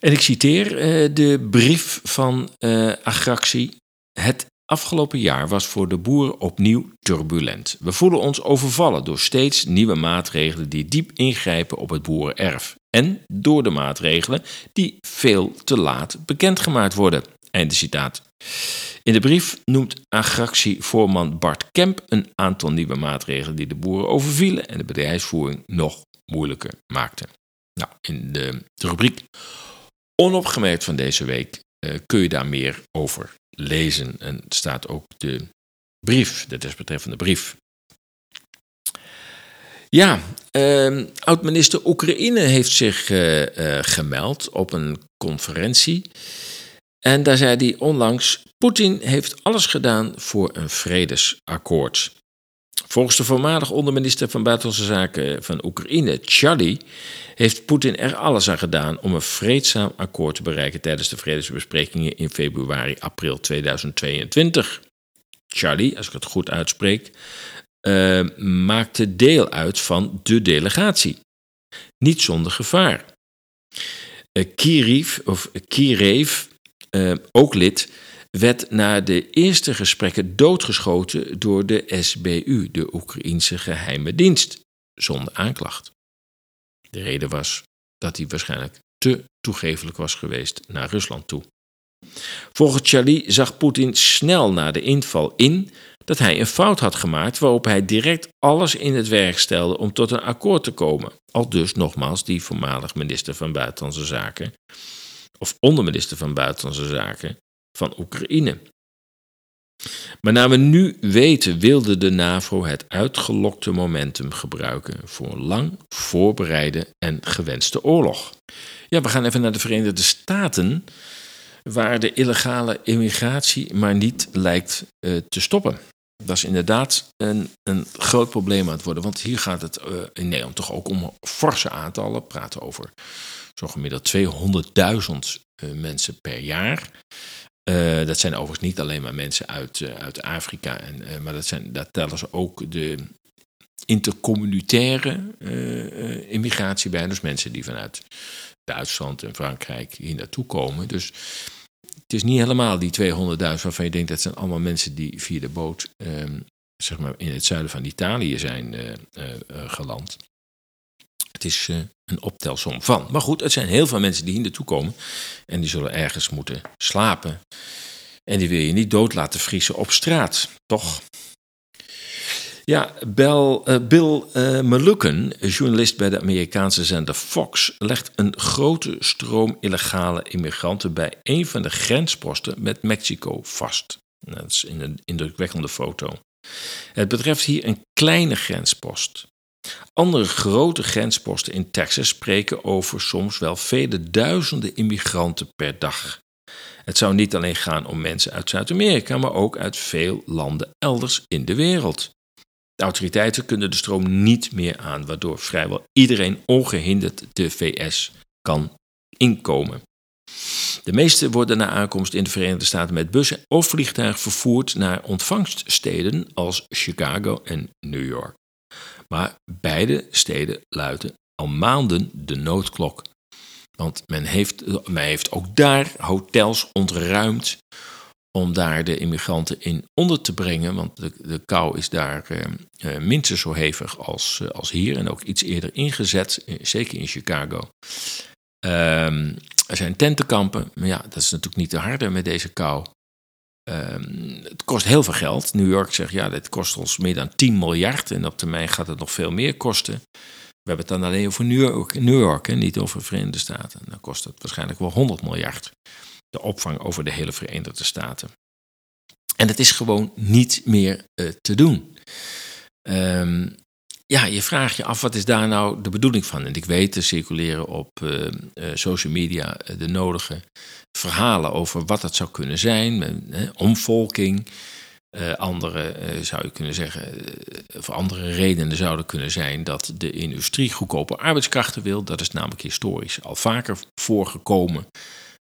En ik citeer uh, de brief van uh, Agractie. Het afgelopen jaar was voor de boeren opnieuw turbulent. We voelen ons overvallen door steeds nieuwe maatregelen die diep ingrijpen op het boerenerf en door de maatregelen die veel te laat bekendgemaakt worden. Einde citaat. In de brief noemt Agractie-voorman Bart Kemp een aantal nieuwe maatregelen die de boeren overvielen en de bedrijfsvoering nog moeilijker maakten. Nou, in de, rubriek Onopgemerkt van deze week kun je daar meer over lezen. En staat ook de brief, de desbetreffende brief. Ja, uh, oud-minister Oekraïne heeft zich uh, uh, gemeld op een conferentie. En daar zei hij onlangs: Poetin heeft alles gedaan voor een vredesakkoord. Volgens de voormalig onderminister van Buitenlandse Zaken van Oekraïne, Charlie, heeft Poetin er alles aan gedaan om een vreedzaam akkoord te bereiken tijdens de vredesbesprekingen in februari-april 2022. Charlie, als ik het goed uitspreek, uh, maakte deel uit van de delegatie. Niet zonder gevaar. Uh, of Kirev, uh, ook lid, werd na de eerste gesprekken doodgeschoten door de SBU, de Oekraïense geheime dienst, zonder aanklacht. De reden was dat hij waarschijnlijk te toegevelijk was geweest naar Rusland toe. Volgens Charlie zag Poetin snel na de inval in dat hij een fout had gemaakt waarop hij direct alles in het werk stelde om tot een akkoord te komen. Al dus nogmaals die voormalig minister van Buitenlandse Zaken, of onderminister van Buitenlandse Zaken van Oekraïne. Maar naar we nu weten, wilde de NAVO het uitgelokte momentum gebruiken voor een lang voorbereide en gewenste oorlog. Ja, we gaan even naar de Verenigde Staten, waar de illegale immigratie maar niet lijkt uh, te stoppen. Dat is inderdaad een, een groot probleem aan het worden. Want hier gaat het uh, in Nederland toch ook om forse aantallen. We praten over zo'n gemiddeld 200.000 uh, mensen per jaar. Uh, dat zijn overigens niet alleen maar mensen uit, uh, uit Afrika, en, uh, maar dat, zijn, dat tellen ze ook de intercommunitaire immigratie bij. Dus mensen die vanuit Duitsland en Frankrijk hier naartoe komen. Dus het is niet helemaal die 200.000 waarvan je denkt dat zijn allemaal mensen die via de boot ehm, zeg maar in het zuiden van Italië zijn geland. Het is een optelsom van. Maar goed, het zijn heel veel mensen die hier naartoe komen. En die zullen ergens moeten slapen. En die wil je niet dood laten vriezen op straat, toch? Ja, uh, Bill uh, Meluken, journalist bij de Amerikaanse zender Fox, legt een grote stroom illegale immigranten bij een van de grensposten met Mexico vast. Dat is in een indrukwekkende foto Het betreft hier een kleine grenspost. Andere grote grensposten in Texas spreken over soms wel vele duizenden immigranten per dag. Het zou niet alleen gaan om mensen uit Zuid-Amerika, maar ook uit veel landen elders in de wereld. De autoriteiten kunnen de stroom niet meer aan, waardoor vrijwel iedereen ongehinderd de VS kan inkomen. De meeste worden na aankomst in de Verenigde Staten met bussen of vliegtuig vervoerd naar ontvangststeden als Chicago en New York. Maar beide steden luiden al maanden de noodklok. Want men heeft, men heeft ook daar hotels ontruimd om daar de immigranten in onder te brengen. Want de, de kou is daar eh, eh minstens zo hevig als, eh, als hier en ook iets eerder ingezet, zeker in Chicago. Ehm, er zijn tentenkampen, maar ja, dat is natuurlijk niet te harde met deze kou. Ehm, het kost heel veel geld. New York zegt ja, dit kost ons meer dan 10 miljard en op termijn gaat het nog veel meer kosten. We hebben het dan alleen over New York, New York en niet over de Verenigde Staten. Dan kost het waarschijnlijk wel 100 miljard. De opvang over de hele Verenigde Staten. En het is gewoon niet meer uh, te doen. Um, ja, je vraagt je af, wat is daar nou de bedoeling van? En ik weet, er circuleren op uh, uh, social media de nodige verhalen over wat het zou kunnen zijn. Omvolking, andere zou je kunnen zeggen, voor andere redenen zouden kunnen zijn dat de industrie goedkope arbeidskrachten wil. Dat is namelijk historisch al vaker voorgekomen.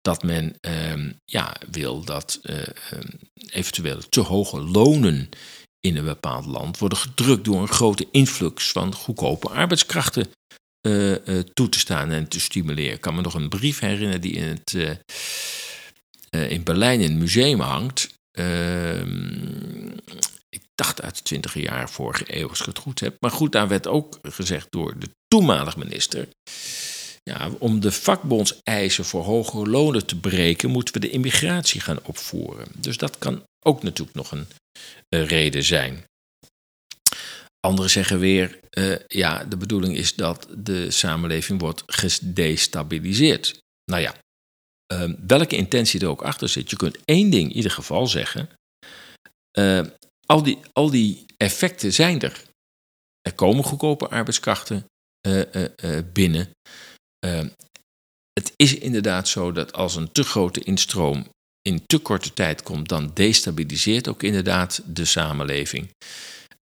Dat men ehm, ja, wil dat eventueel te hoge lonen in een bepaald land worden gedrukt door een grote influx van goedkope arbeidskrachten uh, uh, toe te staan en te stimuleren. Ik kan me nog een brief herinneren die in, het, uh, in Berlijn in het museum hangt. Ehm, ik dacht uit de twintige jaar vorige eeuw, als ik het goed heb. Maar goed, daar werd ook gezegd door de toenmalig minister. Ja, om de vakbondseisen voor hogere lonen te breken, moeten we de immigratie gaan opvoeren. Dus dat kan ook natuurlijk nog een reden zijn. Anderen zeggen weer, uh, ja, de bedoeling is dat de samenleving wordt gedestabiliseerd. Nou ja, uh, welke intentie er ook achter zit, je kunt één ding in ieder geval zeggen. Uh, al, die, al die effecten zijn er. Er komen goedkope arbeidskrachten binnen. Het is inderdaad zo dat als een te grote instroom in te korte tijd komt, dan destabiliseert ook inderdaad de samenleving.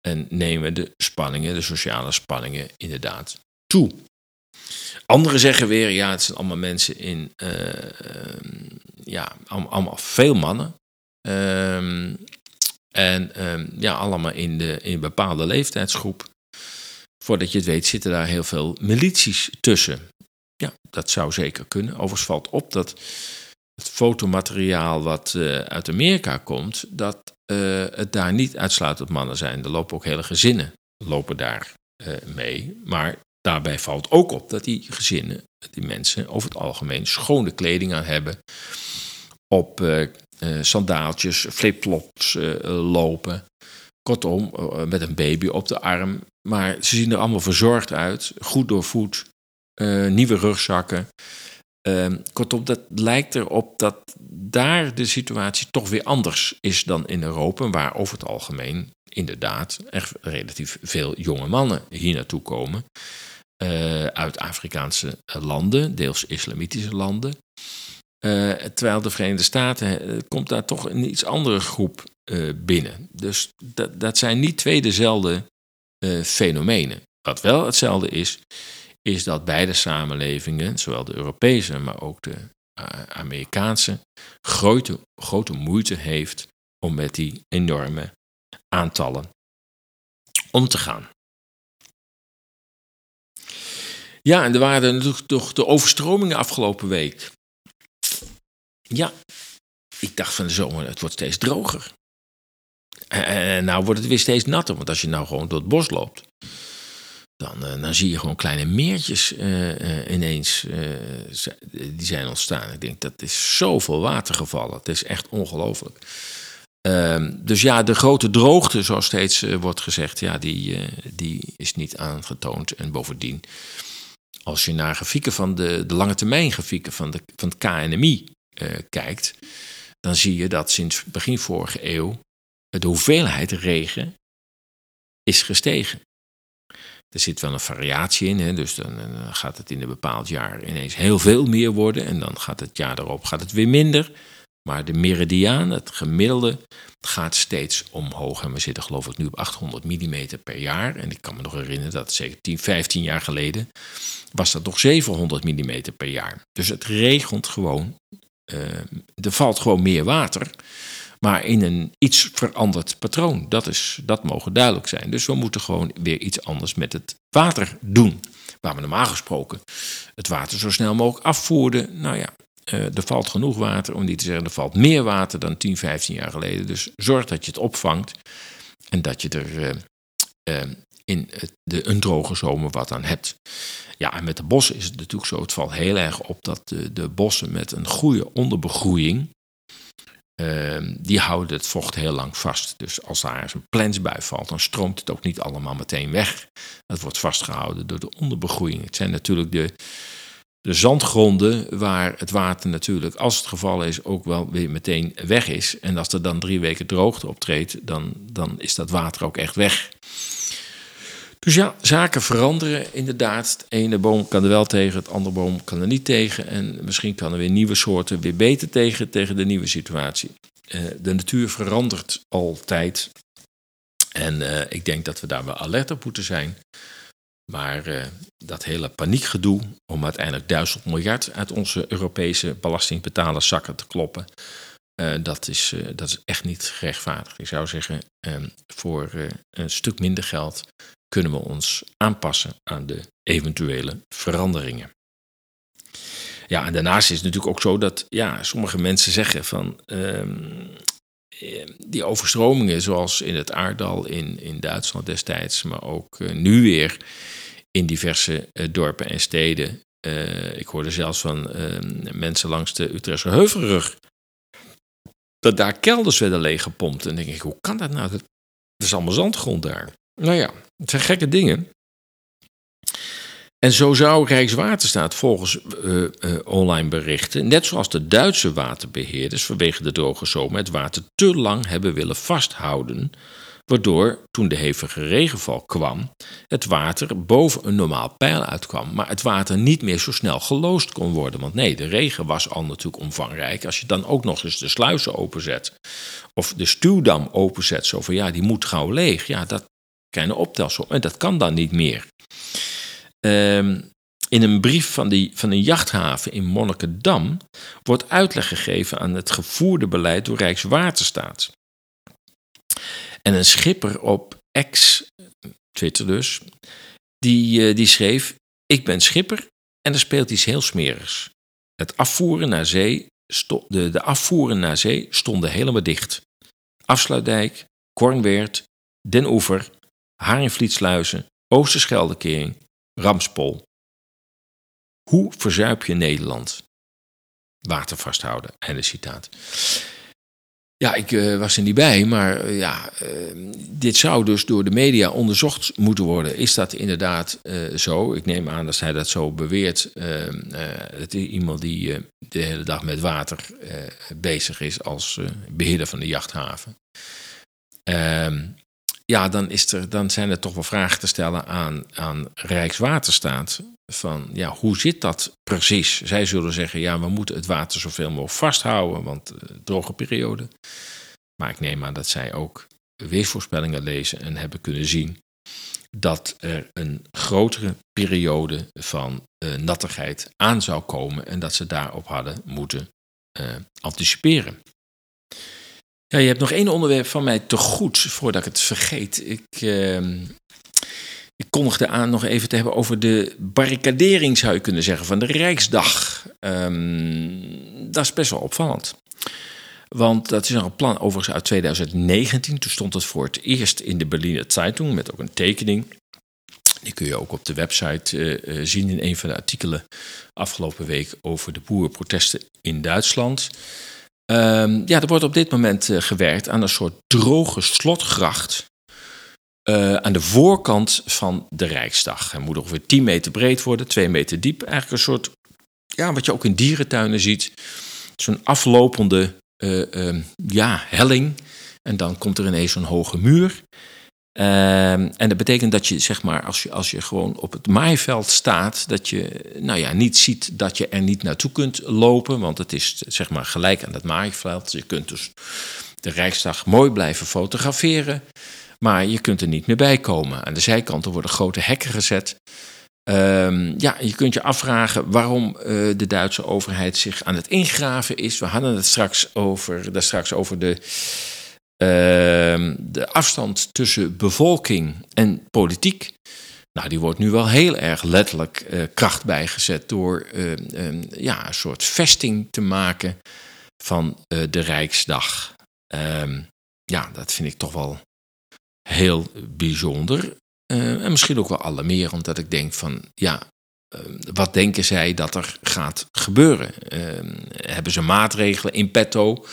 En nemen de spanningen, de sociale spanningen, inderdaad toe. Anderen zeggen weer, ja, het zijn allemaal mensen in, uh, ja, allemaal veel mannen. Um, en um, ja, allemaal in, de, in een bepaalde leeftijdsgroep. Voordat je het weet zitten daar heel veel milities tussen. Ja, dat zou zeker kunnen. Overigens valt op dat het fotomateriaal wat uh, uit Amerika komt, dat uh, het daar niet uitsluitend mannen zijn. Er lopen ook hele gezinnen lopen daar uh, mee. Maar daarbij valt ook op dat die gezinnen, die mensen over het algemeen schone kleding aan hebben. Op sandaaltjes, flipflops lopen. Kortom, met een baby op de arm. Maar ze zien er allemaal verzorgd uit, goed doorvoed, nieuwe rugzakken. Um, kortom, dat lijkt erop dat daar de situatie toch weer anders is dan in Europa, waar over het algemeen inderdaad echt relatief veel jonge mannen hier naartoe komen. Uh, uit Afrikaanse landen, deels islamitische landen. Uh, terwijl de Verenigde Staten komt daar toch een iets andere groep binnen. Dus dat, dat zijn niet twee dezelfde fenomenen. Wat wel hetzelfde is, is dat beide samenlevingen, zowel de Europese, maar ook de uh, Amerikaanse, grote, grote moeite heeft om met die enorme aantallen om te gaan. Ja, en er waren natuurlijk toch de overstromingen afgelopen week. Ja, ik dacht van de zomer, het wordt steeds droger. En nou wordt het weer steeds natter, want als je nou gewoon door het bos loopt, dan, uh, dan zie je gewoon kleine meertjes uh, uh, ineens die zijn ontstaan. Ik denk dat is zoveel water gevallen. Het is echt ongelooflijk. Ehm, dus ja, de grote droogte, zoals steeds wordt gezegd, ja, die, die is niet aangetoond. En bovendien, als je naar grafieken van de, de lange termijn grafieken van, de, van het KNMI kijkt, dan zie je dat sinds begin vorige eeuw de hoeveelheid regen is gestegen. Er zit wel een variatie in, hè, dus dan, gaat het in een bepaald jaar ineens heel veel meer worden en dan gaat het jaar erop gaat het weer minder. Maar de meridiaan, het gemiddelde, gaat steeds omhoog. En we zitten geloof ik nu op 800 mm per jaar. En ik kan me nog herinneren dat zeker 10, 15 jaar geleden was dat nog 700 mm per jaar. Dus het regent gewoon. Uh, er valt gewoon meer water. Maar in een iets veranderd patroon. Dat, is, dat mogen duidelijk zijn. Dus we moeten gewoon weer iets anders met het water doen. Waar we normaal gesproken het water zo snel mogelijk afvoerden. Nou ja, uh, er valt genoeg water, om niet te zeggen er valt meer water dan 10, 15 jaar geleden. Dus zorg dat je het opvangt en dat je er uh, uh, in de, een droge zomer wat aan hebt. Ja, en met de bossen is het natuurlijk zo. Het valt heel erg op dat de, de bossen met een goede onderbegroeiing. Die houden het vocht heel lang vast. Dus als daar eens een plensbui valt, dan stroomt het ook niet allemaal meteen weg. Dat wordt vastgehouden door de onderbegroeiing. Het zijn natuurlijk de, de zandgronden waar het water natuurlijk, als het geval is, ook wel weer meteen weg is. En als er dan drie weken droogte optreedt, dan, dan is dat water ook echt weg. Dus ja, zaken veranderen inderdaad. De ene boom kan er wel tegen, het andere boom kan er niet tegen. En misschien kan er weer nieuwe soorten weer beter tegen, tegen de nieuwe situatie. Uh, de natuur verandert altijd. En uh, ik denk dat we daar wel alert op moeten zijn. Maar uh, dat hele paniekgedoe om uiteindelijk duizend miljard uit onze Europese belastingbetalers zakken te kloppen, dat, is, dat is echt niet gerechtvaardigd. Ik zou zeggen, voor een stuk minder geld kunnen we ons aanpassen aan de eventuele veranderingen. Ja, en daarnaast is het natuurlijk ook zo dat ja, sommige mensen zeggen van um, die overstromingen, zoals in het aardal in, in Duitsland destijds, maar ook nu weer in diverse uh, dorpen en steden. Uh, ik hoorde zelfs van uh, mensen langs de Utrechtse Heuvelrug. Dat daar kelders werden leeggepompt. En dan denk ik, hoe kan dat nou? Dat, is allemaal zandgrond daar. Nou ja, het zijn gekke dingen. En zo zou Rijkswaterstaat volgens online berichten, net zoals de Duitse waterbeheerders vanwege de droge zomer, het water te lang hebben willen vasthouden waardoor toen de hevige regenval kwam, het water boven een normaal peil uitkwam, maar het water niet meer zo snel geloosd kon worden. Want nee, de regen was al natuurlijk omvangrijk. Als je dan ook nog eens de sluizen openzet of de stuwdam openzet, zo van ja, die moet gauw leeg, ja, dat je optelsom en dat kan dan niet meer. Um, in een brief van, die, van een jachthaven in Monnikendam wordt uitleg gegeven aan het gevoerde beleid door Rijkswaterstaat. En een schipper op X, Twitter dus, die, uh, die schreef: Ik ben schipper en er speelt iets heel smerigs. Het afvoeren naar zee, de, de afvoeren naar zee stonden helemaal dicht. Afsluitdijk, Kornweert, Den Oever, Haringvlietsluizen, Oosterscheldekering, Ramspol. Hoe verzuip je Nederland? Water vasthouden. Einde citaat. Ja, ik uh, was er niet bij, maar uh, ja, uh, dit zou dus door de media onderzocht moeten worden. Is dat inderdaad zo? Ik neem aan dat hij dat zo beweert. Ehm, het is iemand die de hele dag met water bezig is als beheerder van de jachthaven. Ja, dan, is er, dan zijn er toch wel vragen te stellen aan, aan Rijkswaterstaat. Van ja, hoe zit dat precies? Zij zullen zeggen, ja, we moeten het water zoveel mogelijk vasthouden, want uh, droge periode. Maar ik neem aan dat zij ook weersvoorspellingen lezen en hebben kunnen zien dat er een grotere periode van uh, nattigheid aan zou komen en dat ze daarop hadden moeten uh, anticiperen. Ja, je hebt nog één onderwerp van mij te goed voordat ik het vergeet. Ik, uh, ik kondigde aan nog even te hebben over de barricadering, zou je kunnen zeggen, van de Rijksdag. Um, dat is best wel opvallend. Want dat is nog een plan overigens uit 2019. Toen stond het voor het eerst in de Berliner Zeitung met ook een tekening. Die kun je ook op de website uh, zien in een van de artikelen afgelopen week over de boerenprotesten in Duitsland. Um, ja, er wordt op dit moment uh, gewerkt aan een soort droge slotgracht. Uh, aan de voorkant van de Rijksdag. Hij moet ongeveer 10 meter breed worden, 2 meter diep. Eigenlijk een soort, ja, wat je ook in dierentuinen ziet. Zo'n aflopende uh, ja, helling. En dan komt er ineens zo'n hoge muur. Ehm, en dat betekent dat je, zeg maar, als je, als je gewoon op het maaiveld staat, dat je nou ja, niet ziet dat je er niet naartoe kunt lopen. Want het is zeg maar gelijk aan het maaiveld. Je kunt dus de Rijksdag mooi blijven fotograferen. Maar je kunt er niet meer bij komen. Aan de zijkanten worden grote hekken gezet. Ehm, ja, je kunt je afvragen waarom eh, de Duitse overheid zich aan het ingraven is. We hadden het straks over, daar straks over de, de afstand tussen bevolking en politiek. Nou, die wordt nu wel heel erg letterlijk uh, kracht bijgezet door ehm, ja, een soort vesting te maken van uh, de Rijksdag. ja, dat vind ik toch wel heel bijzonder. En misschien ook wel alarmerend dat ik denk van, ja, wat denken zij dat er gaat gebeuren? Hebben ze maatregelen in petto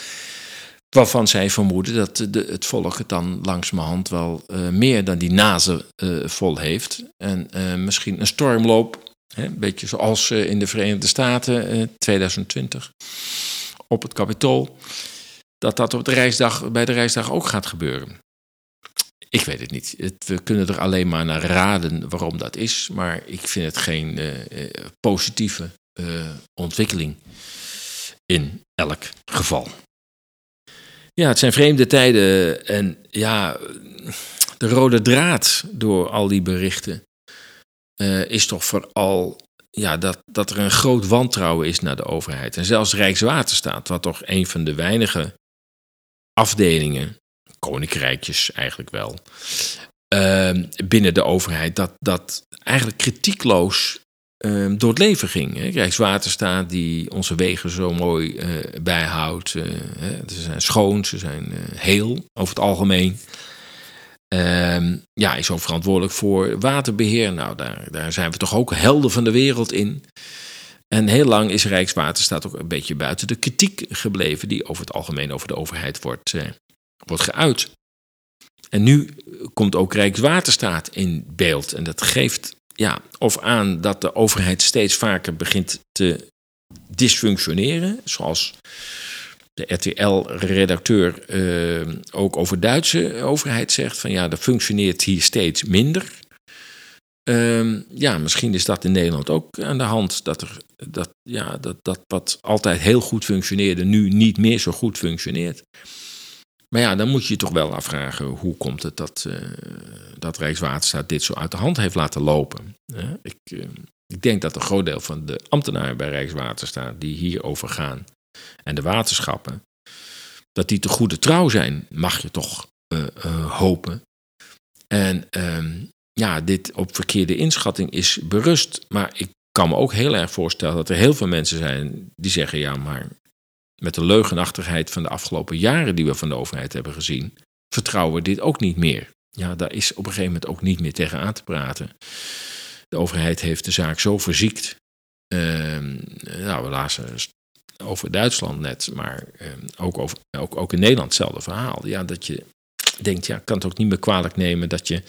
waarvan zij vermoeden dat de, het volk het dan langzamerhand wel meer dan die nazen vol heeft. En misschien een stormloop, hè, een beetje zoals in de Verenigde Staten 2020 op het Capitool, dat dat op de reisdag, bij de reisdag ook gaat gebeuren. Ik weet het niet. We kunnen er alleen maar naar raden waarom dat is. Maar ik vind het geen positieve ontwikkeling in elk geval. Ja, het zijn vreemde tijden. En ja, de rode draad door al die berichten is toch vooral ja, dat, dat er een groot wantrouwen is naar de overheid. En zelfs Rijkswaterstaat, wat toch een van de weinige afdelingen koninkrijkjes eigenlijk wel, uh, binnen de overheid, dat, dat eigenlijk kritiekloos uh, door het leven ging. Hè. Rijkswaterstaat die onze wegen zo mooi uh, bijhoudt. Uh, ze zijn schoon, ze zijn heel over het algemeen. Ehm, ja, is ook verantwoordelijk voor waterbeheer. Nou, daar, daar zijn we toch ook helden van de wereld in. En heel lang is Rijkswaterstaat ook een beetje buiten de kritiek gebleven, die over het algemeen over de overheid wordt, wordt geuit. En nu komt ook Rijkswaterstaat in beeld. En dat geeft ja, of aan dat de overheid steeds vaker begint te dysfunctioneren. Zoals de RTL-redacteur uh, ook over Duitse overheid zegt: van ja, dat functioneert hier steeds minder. Uh, ja, misschien is dat in Nederland ook aan de hand. Dat, er, dat, ja, dat, dat wat altijd heel goed functioneerde, nu niet meer zo goed functioneert. Maar ja, dan moet je je toch wel afvragen hoe komt het dat, uh, dat Rijkswaterstaat dit zo uit de hand heeft laten lopen. Uh, ik, uh, ik, denk dat een groot deel van de ambtenaren bij Rijkswaterstaat die hierover gaan en de waterschappen, dat die te goede trouw zijn, mag je toch hopen. En ehm, ja, dit op verkeerde inschatting is berust. Maar ik kan me ook heel erg voorstellen dat er heel veel mensen zijn die zeggen: ja, maar met de leugenachtigheid van de afgelopen jaren die we van de overheid hebben gezien, vertrouwen we dit ook niet meer. Ja, daar is op een gegeven moment ook niet meer tegen aan te praten. De overheid heeft de zaak zo verziekt. Uh, nou, we lazen over Duitsland net, maar uh, ook, over, ook, ook in Nederland hetzelfde verhaal. Ja, dat je denkt, ja, kan het ook niet meer kwalijk nemen dat je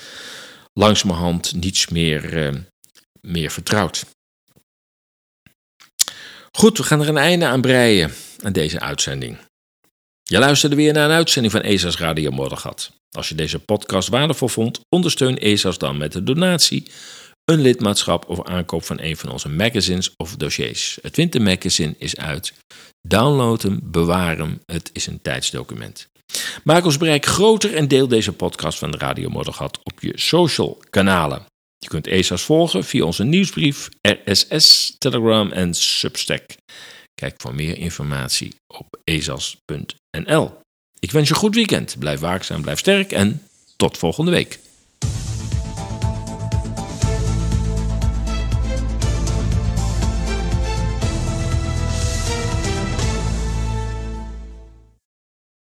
langzamerhand niets meer, uh, meer vertrouwt. Goed, we gaan er een einde aan breien aan deze uitzending. Je luisterde weer naar een uitzending van ESA's Radio Moddergat. Als je deze podcast waardevol vond, ondersteun ESA's dan met een donatie, een lidmaatschap of aankoop van een van onze magazines of dossiers. Het Winter Magazine is uit. Download hem, bewaar hem, het is een tijdsdocument. Maak ons bereik groter en deel deze podcast van de Radio Moddergat op je social kanalen. Je kunt ESA's volgen via onze nieuwsbrief, RSS, Telegram en Substack. Kijk voor meer informatie op ezas.nl. Ik wens je een goed weekend. Blijf waakzaam, blijf sterk en tot volgende week.